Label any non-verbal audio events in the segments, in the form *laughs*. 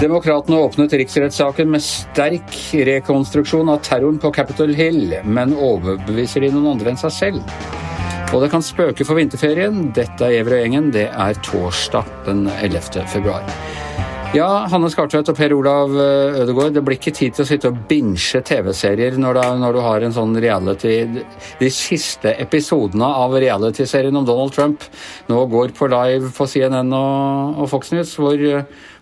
Demokratene åpnet riksrettssaken med sterk rekonstruksjon av terroren på Capitol Hill, men overbeviser de noen andre enn seg selv? Og det kan spøke for vinterferien. Dette er Evre og gjengen. Det er torsdag den 11. februar. Ja, Hanne Skartvedt og Per Olav eh, Ødegaard, det blir ikke tid til å sitte og binche TV-serier når, når, du har en sånn reality De siste episodene av reality-serien om Donald Trump nå går på live på CNN og, og Fox News. Hvor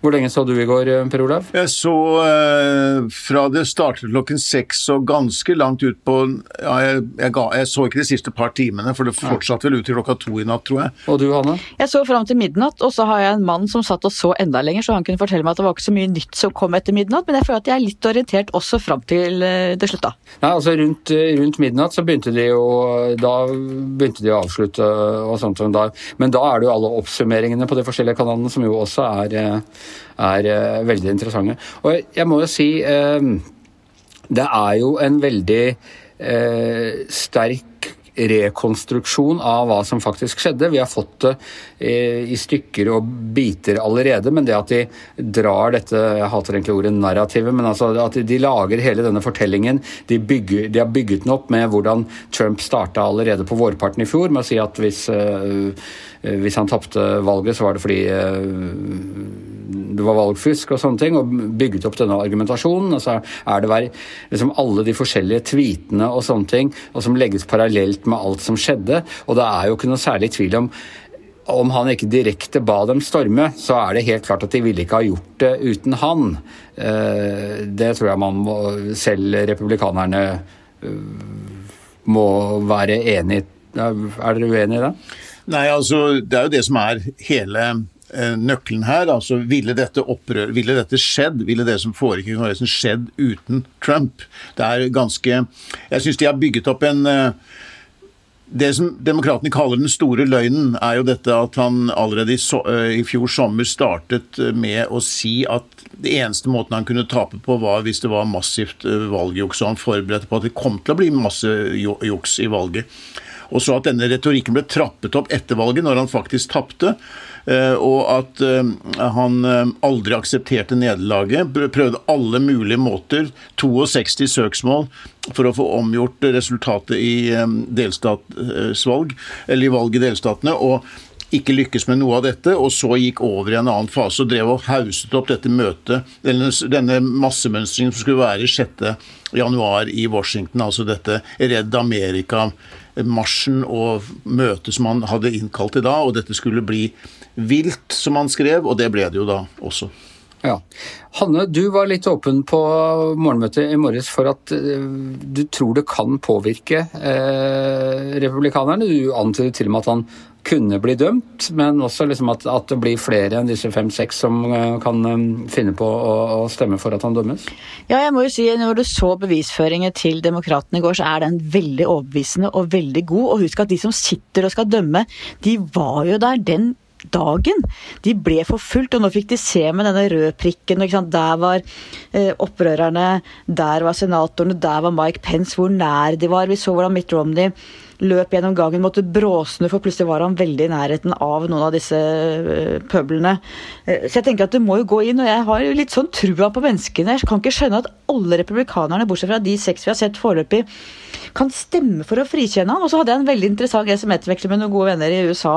hvor lenge så du i går, eh, Per Olav? Jeg så eh, fra det startet klokken seks og ganske langt ut på ja, jeg, jeg, ga, jeg, så ikke de siste par timene, for det fortsatte vel ut til klokka to i natt, tror jeg. Og du, Hanne? Jeg så fram til midnatt, og så har jeg en mann som satt og så enda lenger, så han kunne fortelle meg at det var ikke så mye nytt som kom etter midnatt, men jeg føler at jeg er litt orientert også fram til eh, det slutta. Nei, altså rundt, eh, rundt, midnatt så begynte de jo Da begynte de å avslutte og sånt. Men da er det jo alle oppsummeringene på de forskjellige kanalene som jo også er er uh, veldig interessante. Og jeg må jo si det er jo en veldig sterk rekonstruksjon av hva som faktisk skjedde. Vi har fått det i stykker og biter allerede, men det at de drar dette Jeg hater egentlig ordet narrativet, men altså at de lager hele denne fortellingen. De, bygger, de har bygget den opp med hvordan Trump starta allerede på vårparten i fjor med å si at hvis, hvis han tapte valget, så var det fordi det var valgfusk og sånne ting, og bygget opp denne argumentasjonen. Og så er det liksom alle de forskjellige tweetene og sånne ting, og som legges parallelt med alt som skjedde. Og det er jo ikke noe særlig tvil om om han ikke direkte ba dem storme, så er det helt klart at de ville ikke ha gjort det uten han. Eh, det tror jeg man må, selv republikanerne eh, må være enig i. Er dere uenig i det? Nei, altså det er jo det som er hele nøkkelen her. altså Ville dette opprør, ville dette skjedd, ville det som foregikk i Kongressen skjedd uten Trump? Det er ganske Jeg syns de har bygget opp en eh, det som demokratene kaller den store løgnen, er jo dette at han allerede i, so eh, i, fjor sommer startet med å si at det eneste måten han kunne tape på, var hvis det var massivt valgjuks. Og han forberedte på at det kom til å bli masse juks i valget. Og så at denne retorikken ble trappet opp etter valget, når han faktisk tapte. Eh, og at eh, han eh, aldri aksepterte nederlaget. Prøvde alle mulige måter, 62 søksmål, for å få omgjort resultatet i delstatsvalg, eller i valg i delstatene. og ikke lykkes med noe av dette, og så gikk over i en annen fase og drev og hauset opp dette møtet, denne, denne massemønstringen som skulle være 6.1 i Washington, altså dette Redd Amerika-marsjen og møtet som han hadde innkalt i dag, og dette skulle bli vilt, som han skrev, og det ble det jo da også. Ja. Hanne, du var litt åpen på morgenmøtet i morges for at uh, du tror det kan påvirke eh, republikanerne. Du antydet til og med at han kunne bli dømt, men også liksom at, at, det blir flere enn disse fem-seks som uh, kan um, finne på å, å, stemme for at han dømmes? Ja, jeg må jo si når du så bevisføringen til demokratene i går, så er den veldig overbevisende og veldig god. Og husk at de som sitter og skal dømme, de var jo der den dagen. De ble forfulgt, og nå fikk de se med denne røde prikken. Der var eh, opprørerne, der var senatorene, der var Mike Pence, hvor nær de var. Vi så hvordan Mitt Romney løp gjennom gangen, måtte bråsnu, for plutselig var han veldig i nærheten av noen av disse uh, pøblene. Uh, så jeg tenker at det må jo gå inn, og jeg har jo litt sånn trua på menneskene. Jeg kan ikke skjønne at alle republikanerne, bortsett fra de seks vi har sett foreløpig, kan stemme for å frikjenne han. Og så hadde jeg en veldig interessant SMS-veksling med noen gode venner i USA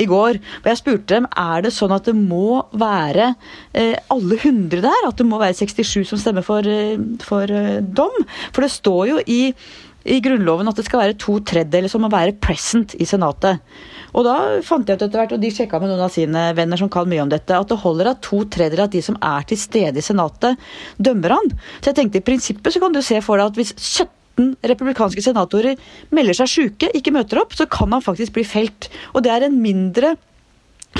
i går. Og jeg spurte dem er det sånn at det må være eh, alle hundre der. At det må være 67 som stemmer for, eh, for eh, dom. For det står jo i, i Grunnloven at det skal være to tredjedeler som må være present i Senatet. Og da fant jeg ut etter hvert, og de sjekka med noen av sine venner som kan mye om dette, at det holder at to tredjedeler av de som er til stede i Senatet, dømmer han. Så jeg tenkte i prinsippet så kan du se for deg at hvis 17 republikanske senatorer melder seg syke, ikke møter opp, så kan han faktisk bli felt. Og det er en mindre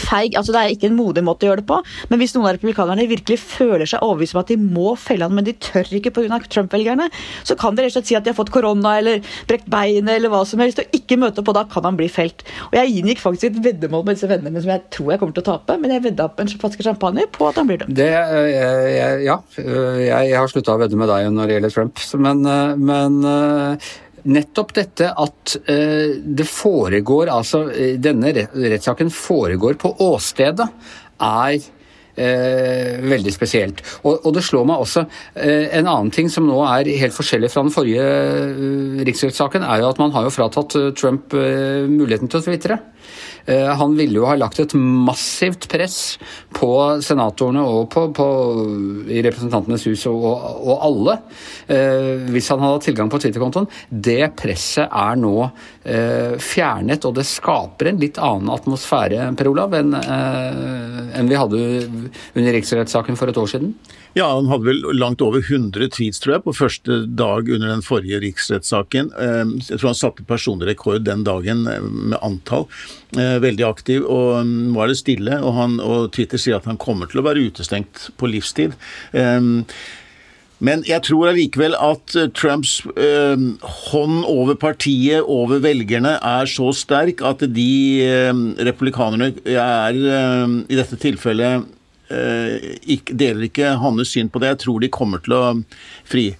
feig altså Det er ikke en modig måte å gjøre det på, men hvis noen av republikanerne virkelig føler seg overbevist om at de må felle han, men de tør ikke pga. Trump-velgerne, så kan de rett og slett si at de har fått korona eller brekt beinet eller hva som helst, og ikke møte og da kan han bli felt. Og Jeg inngikk faktisk et veddemål med disse vennene som jeg tror jeg kommer til å tape, men jeg vedda opp en flaske champagne på at han blir dømt. Det, ja, jeg, jeg har slutta å vedde med deg når det gjelder Trump, men, men nettopp dette at uh, det foregår Altså, denne rettssaken foregår på åstedet, er Eh, veldig spesielt. Og, og, det slår meg også eh, En annen ting som nå er helt forskjellig fra den forrige eh, riksrettssaken, er jo at man har jo fratatt eh, Trump eh, muligheten til å tvitre. Eh, han ville jo ha lagt et massivt press på senatorene og på, på i Representantenes hus og, og, alle, eh, hvis han hadde tilgang på Twitter-kontoen. Det presset er nå eh, fjernet, og det skaper en litt annen atmosfære Per Olav, enn, enn vi hadde under riksrettssaken for et år siden. Ja, han hadde vel langt over 100 tweets, tror jeg, på første dag under den forrige riksrettssaken. Ehm, jeg tror han satte personlig rekord den dagen eh, med antall. Eh, veldig aktiv, og nå er det stille. Og, han, og Twitter sier at han kommer til å være utestengt på livstid. Ehm, men jeg tror allikevel at eh, Trumps eh, hånd over partiet, over velgerne, er så sterk at de eh, republikanerne er eh, i dette tilfellet ikke, deler ikke hans syn på det. Jeg tror de kommer til å fri,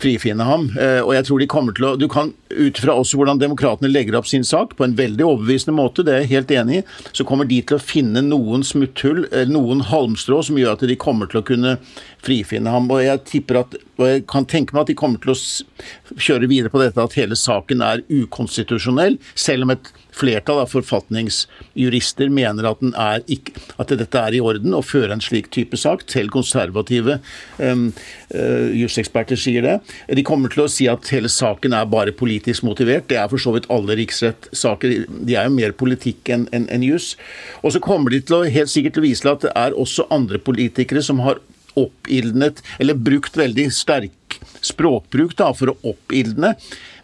frifinne ham. Eh, og jeg tror de kommer til å Du kan ut fra også hvordan demokratene legger opp sin sak, på en veldig overbevisende måte, det er jeg helt enig i, så kommer de til å finne noen smutthull, noen halmstrå, som gjør at de kommer til å kunne frifinne ham. Og jeg tipper at, og jeg kan tenke meg at de kommer til å kjøre videre på dette at hele saken er ukonstitusjonell, selv om et flertall av forfatningsjurister mener at, ikke, at, dette er i orden å føre en slik type sak. Selv konservative um, uh, juseksperter sier det. De kommer til å si at hele saken er bare politisk motivert. Det er for så vidt alle riksrettssaker. De er jo mer politikk enn en, en jus. Og så kommer de til å helt sikkert til å vise til at det er også andre politikere som har oppildnet, eller brukt veldig sterk språkbruk da, for å oppildne.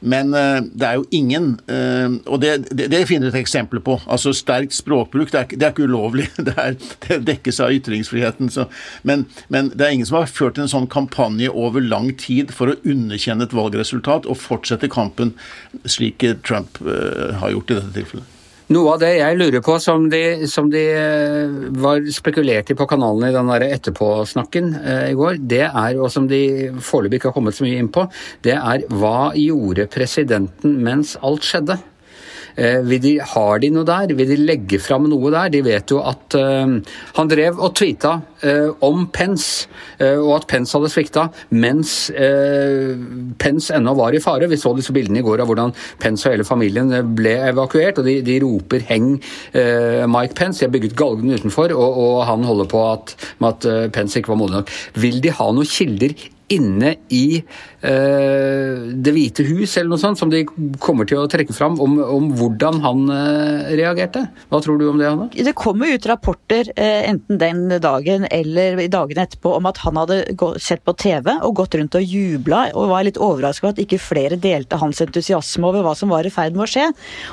Men uh, det er jo ingen uh, Og det, det, det, finner vi et eksempel på. Altså Sterkt språkbruk, det er, det er ikke ulovlig. *laughs* Det, er, det, dekkes av ytringsfriheten. Så, men, men, det er ingen som har ført en sånn kampanje over lang tid for å underkjenne et valgresultat og fortsette kampen slik Trump uh, har gjort i dette tilfellet. Noe av det jeg lurer på, som de, som de eh, var spekulert i på kanalen i den der etterpåsnakken eh, i går, det er, og som de foreløpig ikke har kommet så mye inn på, det er hva gjorde presidenten mens alt skjedde? Eh, de, har de noe der? Vil de legge fram noe der? De vet jo at uh, han drev og tweeta uh, om Pence, og at Pence hadde svikta, mens Pence ennå var i fare. Vi så disse bildene i går av hvordan Pence og hele familien ble evakuert, og de, de roper 'heng Mike Pence'. De har bygget galgen utenfor, og, og han holder på at, med at Pence ikke var modig nok. Vil de ha noen kilder inne i Det hvite hus, eller noe sånt, som de kommer til å trekke fram om, om hvordan han uh, reagerte. Hva tror du om det, Hanne? Det kommer ut rapporter uh, enten den dagen eller dagene etterpå om at han hadde sett på TV og gått rundt og jubla og var litt overraska over at ikke flere delte hans entusiasme over hva som var i ferd med å skje.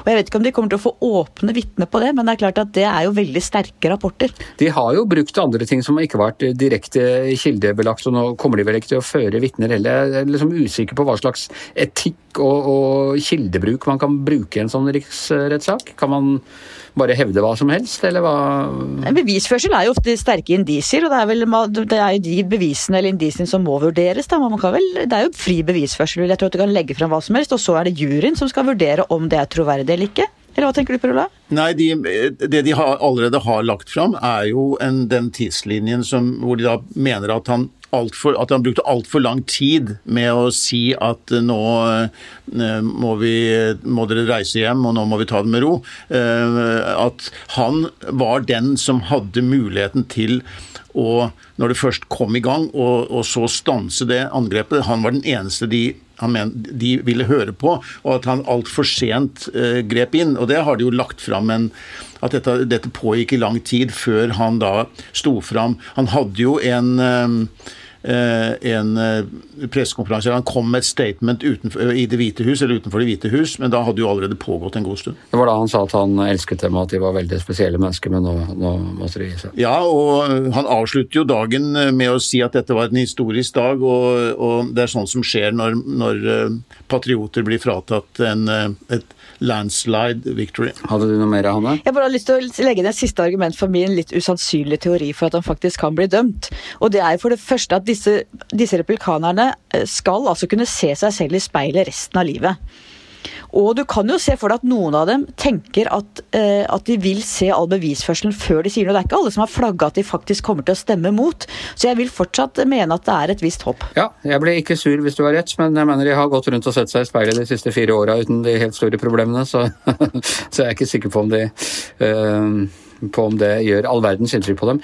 Og Jeg vet ikke om de kommer til å få åpne vitner på det, men det er klart at det er jo veldig sterke rapporter. De har jo brukt andre ting som ikke har vært direkte kildebelagt, og nå kommer de vel ikke til å føre vitner heller. Liksom usikker på hva slags etikk og, og kildebruk man kan bruke i en sånn riksrettssak. Kan man bare hevde hva som helst, eller hva En bevisførsel er jo ofte sterke indisier, og det er, vel, det er jo de bevisene eller indisiene som må vurderes. Da. Vel, det er jo fri bevisførsel. Jeg tror at du kan legge fram hva som helst, og så er det juryen som skal vurdere om det er troverdig eller ikke. Eller hva tenker du, Per Ola? Nei, de, Det de har, allerede har lagt fram, er jo en, den tidslinjen som, hvor de da mener at han for, at han brukte altfor lang tid med å si at eh, nå eh, må, vi, må dere reise hjem, og nå må vi ta det med ro. Eh, at han var den som hadde muligheten til å, når det først kom i gang, og, og så stanse det angrepet. Han var den eneste de men, de ville høre på, og at han altfor sent eh, grep inn. Og det har de jo lagt fram en at dette, dette, pågikk i lang tid før han da sto fram. Han hadde jo en Eh, en eh, pressekonferanse. Han kom med et statement utenfor, i Det hvite hus, eller utenfor Det hvite hus, men da hadde jo allerede pågått en god stund. Det var da han sa at han elsket dem, og at de var veldig spesielle mennesker, men nå, nå måtte de gi seg. Ja, og han avslutter jo dagen med å si at dette var en historisk dag, og, og det er sånt som skjer når, når patrioter blir fratatt en, et landslide victory. Hadde du noe mer, Hanne? Jeg bare har lyst til å legge inn et siste argument for min litt usannsynlige teori for at han faktisk kan bli dømt. Og det er for det første at disse, disse republikanerne eh, skal altså kunne se seg selv i speilet resten av livet. Og du kan jo se for deg at noen av dem tenker at, eh, at de vil se all bevisførselen før de sier noe. Det er ikke alle som har flagga at de faktisk kommer til å stemme mot. Så jeg vil fortsatt mene at det er et visst håp. Ja, jeg blir ikke sur hvis du har rett, men jeg mener de har gått rundt og sett seg i speilet de siste fire åra uten de helt store problemene, så, *laughs* så jeg er ikke sikker på om de uh, på om det gjør all verdens inntrykk på dem.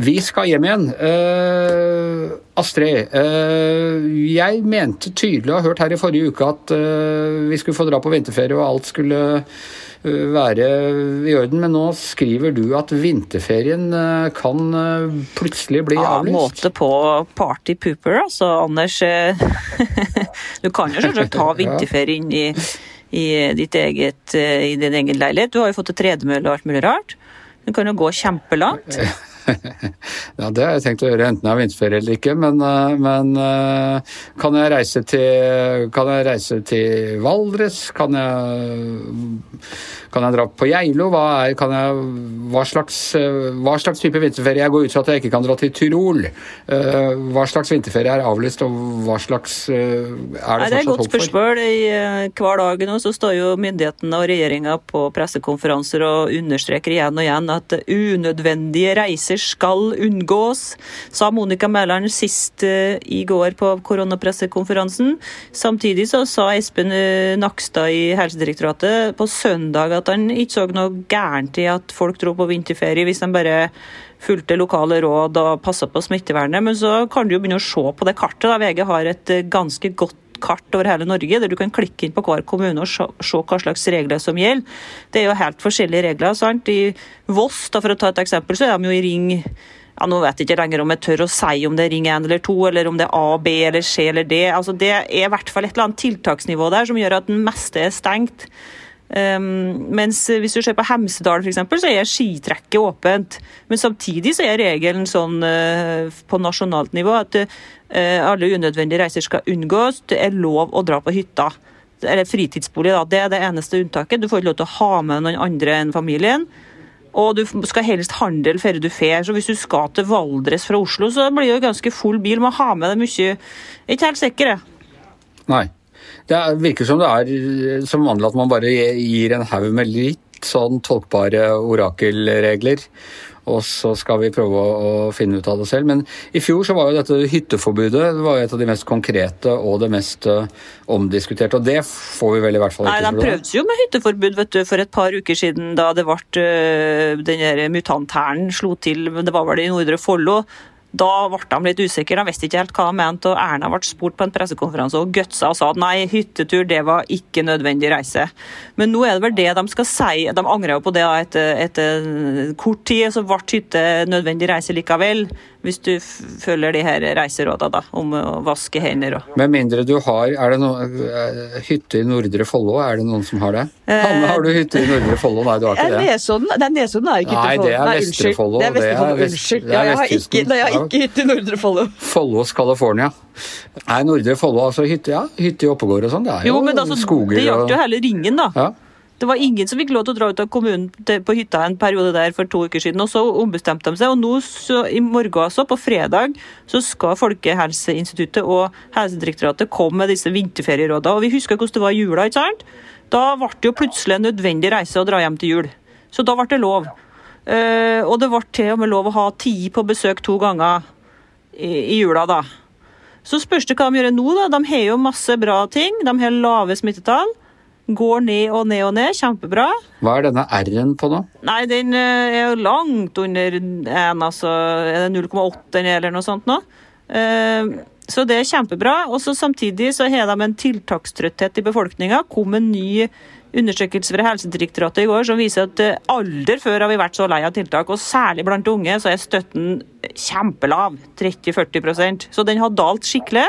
Vi skal hjem igjen. Uh, Astrid, uh, jeg mente tydelig å ha hørt her i forrige uke at uh, vi skulle få dra på vinterferie og alt skulle være i orden, men nå skriver du at vinterferien kan plutselig bli avlyst? Ja, måte på party pooper, altså, Anders. *laughs* du kan jo selvsagt ta *laughs* vinterferie inn i, i, ditt eget, i din egen leilighet. Du har jo fått et tredemølle og alt mulig rart. Du kan jo gå kjempelangt. *laughs* ja, det har jeg tenkt å gjøre enten jeg har vinterferie eller ikke, men, eh, men eh, kan, jeg reise til, kan jeg reise til Valdres? Kan jeg kan jeg dra på Geilo? Hva, hva, slags, eh, hva slags type vinterferie? Jeg går ut fra at jeg ikke kan dra til Tyrol. Eh, hva slags vinterferie er avlyst, og hva slags eh, er det Nei, Det er et godt spørsmål. I, hver dag nå så står jo myndighetene og regjeringa på pressekonferanser og understreker igjen og igjen at unødvendige reiser skal unngås, sa Monica Mæland sist i går på koronapressekonferansen. Samtidig så sa Espen Nakstad i Helsedirektoratet på søndag at han ikke så noe gærent i at folk dro på vinterferie hvis de bare fulgte lokale råd og passa på smittevernet. Men så kan du jo begynne å se på det kartet. Da. VG har et eh, ganske godt kart over hele Norge, der du kan klikke inn på hver kommune og se, hva slags regler som gjelder. Det er jo helt forskjellige regler. sant? I Voss, da, for å ta et eksempel, så er de jo i ring ja, Nå vet jeg ikke lenger om jeg tør å si om det er ring 1 eller 2, eller om det er A, B eller C eller D. Altså, det er i hvert fall et eller annet tiltaksnivå der som gjør at den meste er stengt. Um, mens hvis du ser på Hemsedal f.eks., så er skitrekket åpent. Men samtidig så er regelen sånn uh, på nasjonalt nivå at uh, alle unødvendige reiser skal unngås. Det er lov å dra på hytta. Eller fritidsbolig, da. Det er det eneste unntaket. Du får ikke lov til å ha med noen andre enn familien. Og du skal helst handle før du fer. Så hvis du skal til Valdres fra Oslo, så blir det jo ganske full bil. Må ha med deg mye. Jeg er ikke helt sikker, jeg. Nei. Det virker som det er eh, som vanlig at man bare gir en haug med litt sånn tolkbare orakelregler. Og så skal vi prøve å finne ut av det selv. Men i fjor så var jo dette hytteforbudet det var et av de mest konkrete og det mest uh, omdiskuterte. Og det får vi vel i hvert fall ikke Nei, De prøvde jo med hytteforbud vet du, for et par uker siden da det ble den der mutanthæren slo til. Det var vel i Nordre Follo. Da ble de litt usikre, de visste ikke helt hva de mente. og Erna ble spurt på en pressekonferanse og gutsa og sa at nei, hyttetur det var ikke nødvendig reise. Men nå er det vel det de skal si. De angrer jo på det etter, etter kort tid, så ble hytte nødvendig reise likevel hvis du følger de her reiserådene da, om å vaske hender. Og. Med mindre du har Er det noen eh, hytte i Nordre Follo? Er det noen som har det? Eh, Hanne, har du hytte i Nordre Follo? Nei, du har ikke det. Nesodden, det er Nesodden er ikke. Nei, det er Vestre Follo. Det er Vestre Follo, unnskyld. Ja, jeg har ikke, jeg har ikke hytte i Nordre Follo. Follos California. Nei, Nordre Follo, altså hytte, ja. Hytte i Oppegård og sånn. Det er jo, jo men altså, skoger. Det gjaldt jo hele ringen, da. Ja. Det var ingen som fikk lov til å dra ut av kommunen på hytta en periode der for to uker siden. og Så ombestemte de seg. og nå så, I morgen, altså, på fredag, så skal Folkehelseinstituttet og Helsedirektoratet komme med disse vinterferierådene. Og Vi husker hvordan det var i jula. ikke sant? Da ble det jo plutselig en nødvendig reise å dra hjem til jul. Så da ble det lov. Uh, og det ble til og med lov å ha ti på besøk to ganger i, i jula, da. Så spørs det hva de gjør nå. da. De har jo masse bra ting. De har lave smittetall. Går ned og ned og ned. Kjempebra. Hva er denne R-en på nå? Nei, Den eh, er jo langt under 1, altså. Er det 0,8 eller noe sånt nå? Eh, så det er kjempebra. Og så samtidig så har de en tiltakstrøtthet i befolkninga. kom en ny undersøkelse fra Helsedirektoratet i går som viser at alder aldri før har vi vært så lei av tiltak. Og særlig blant unge så er støtten kjempelav. 30-40% Så den har dalt skikkelig.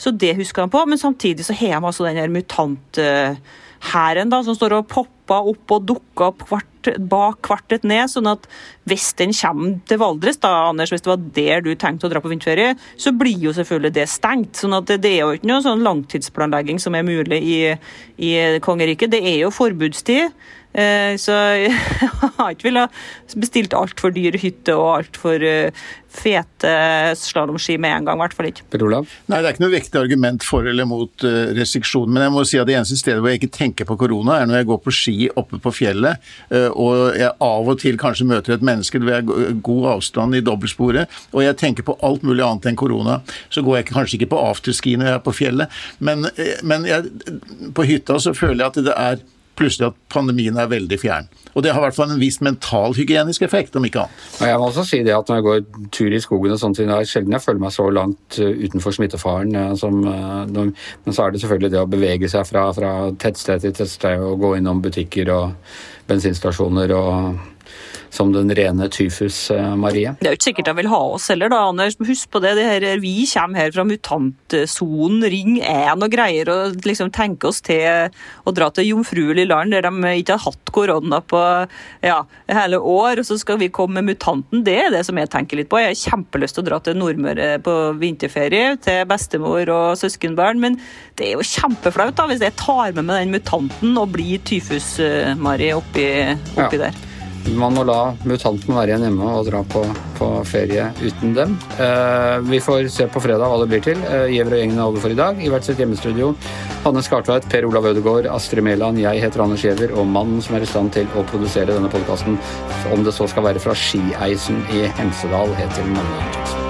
Så det husker han på. Men samtidig så har de altså den her mutanthæren da, som står og popper opp og dukka opp kvart, bak hvert ned. sånn at hvis den kommer til Valdres, da, Anders, hvis det var der du tenkte å dra på vinterferie, så blir jo selvfølgelig det stengt. sånn at det er jo ikke noe sånn langtidsplanlegging som er mulig i, i kongeriket. Det er jo forbudstid. Eh, så jeg *laughs* har ikke villet bestilt altfor dyr hytte og altfor uh, fete slalåmski med en gang, i hvert fall ikke. Per Olav? Nei, det er ikke noe vektig argument for eller mot uh, restriksjon, men jeg må si at det eneste stedet hvor jeg ikke tenker på korona, er når jeg går på ski oppe på fjellet, og jeg av og til kanskje møter et menneske ved god avstand i dobbeltsporet, og jeg tenker på alt mulig annet enn korona. Så går jeg kanskje ikke på afterski når jeg er på fjellet, men, men jeg, på hytta så føler jeg at det er plutselig at pandemien er veldig fjern. Og det har i hvert fall en viss mentalhygienisk effekt, om ikke annet. Jeg må også si det at når jeg går tur i skogen og sånt, det er sjelden jeg føler meg så langt eh, utenfor smittefaren. Eh, som, eh, men så er det selvfølgelig det å bevege seg fra, fra tettsted til tettsted og gå innom butikker og bensinstasjoner og som den rene tyfus, eh, Marie. Det er jo ikke sikkert de vil ha oss heller, da, Anders. Husk på det, det her, vi kommer her fra mutantsonen, Ring 1 og greier, og liksom tenke oss til å dra til jomfruelig land der de ikke har hatt korona på ja, hele år, og så skal vi komme med mutanten. Det er det som jeg tenker litt på. Jeg har kjempelyst til å dra til Nordmøre på vinterferie, til bestemor og søskenbarn, men det er jo kjempeflaut da, hvis jeg tar med meg den mutanten og blir tyfus-Mari eh, oppi, oppi ja. der. Man må la mutanten være igjen hjemme og dra på, på ferie uten dem. Eh, vi får se på fredag hva det blir til. Eh, og gjengen er over for i dag. I hvert sitt hjemmestudio. Hanne Skartveit, Per Olav Ødegaard, Astrid Mæland, jeg heter Anders Giæver, og mannen som er i stand til å produsere denne podkasten, om det så skal være fra Skieisen i Hemsedal, heter Magne Antonsen.